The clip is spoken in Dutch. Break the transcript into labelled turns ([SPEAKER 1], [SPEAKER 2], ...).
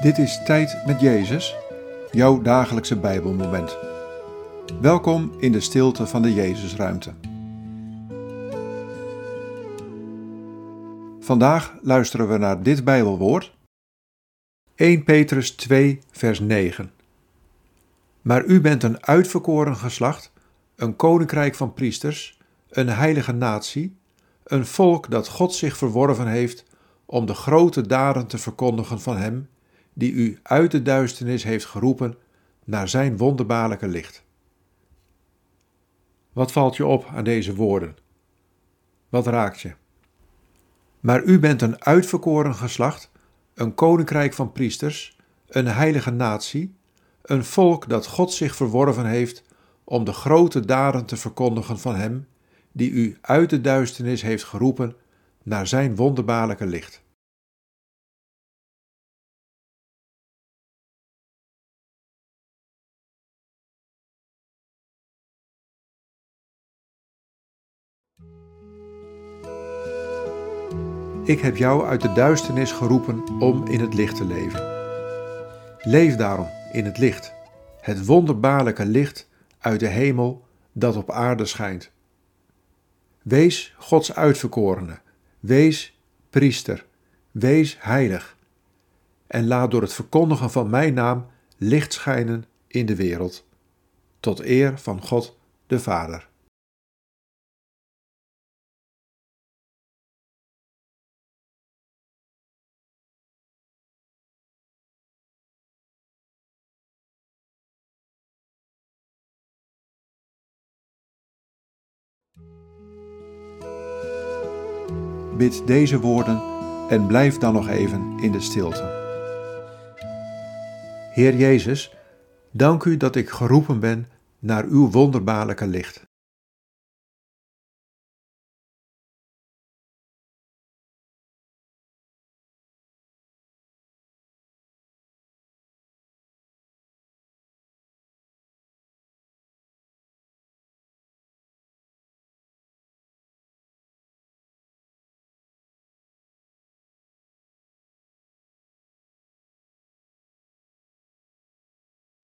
[SPEAKER 1] Dit is Tijd met Jezus, jouw dagelijkse Bijbelmoment. Welkom in de stilte van de Jezusruimte. Vandaag luisteren we naar dit Bijbelwoord. 1 Petrus 2, vers 9. Maar u bent een uitverkoren geslacht, een koninkrijk van priesters, een heilige natie, een volk dat God zich verworven heeft om de grote daden te verkondigen van Hem die u uit de duisternis heeft geroepen naar zijn wonderbaarlijke licht. Wat valt je op aan deze woorden? Wat raakt je? Maar u bent een uitverkoren geslacht, een koninkrijk van priesters, een heilige natie, een volk dat God zich verworven heeft om de grote daden te verkondigen van Hem, die u uit de duisternis heeft geroepen naar Zijn wonderbaarlijke licht. Ik heb jou uit de duisternis geroepen om in het licht te leven. Leef daarom in het licht, het wonderbaarlijke licht uit de hemel dat op aarde schijnt. Wees Gods uitverkorene, wees priester, wees heilig. En laat door het verkondigen van mijn naam licht schijnen in de wereld, tot eer van God de Vader. Bid deze woorden en blijf dan nog even in de stilte. Heer Jezus, dank u dat ik geroepen ben naar uw wonderbaarlijke licht.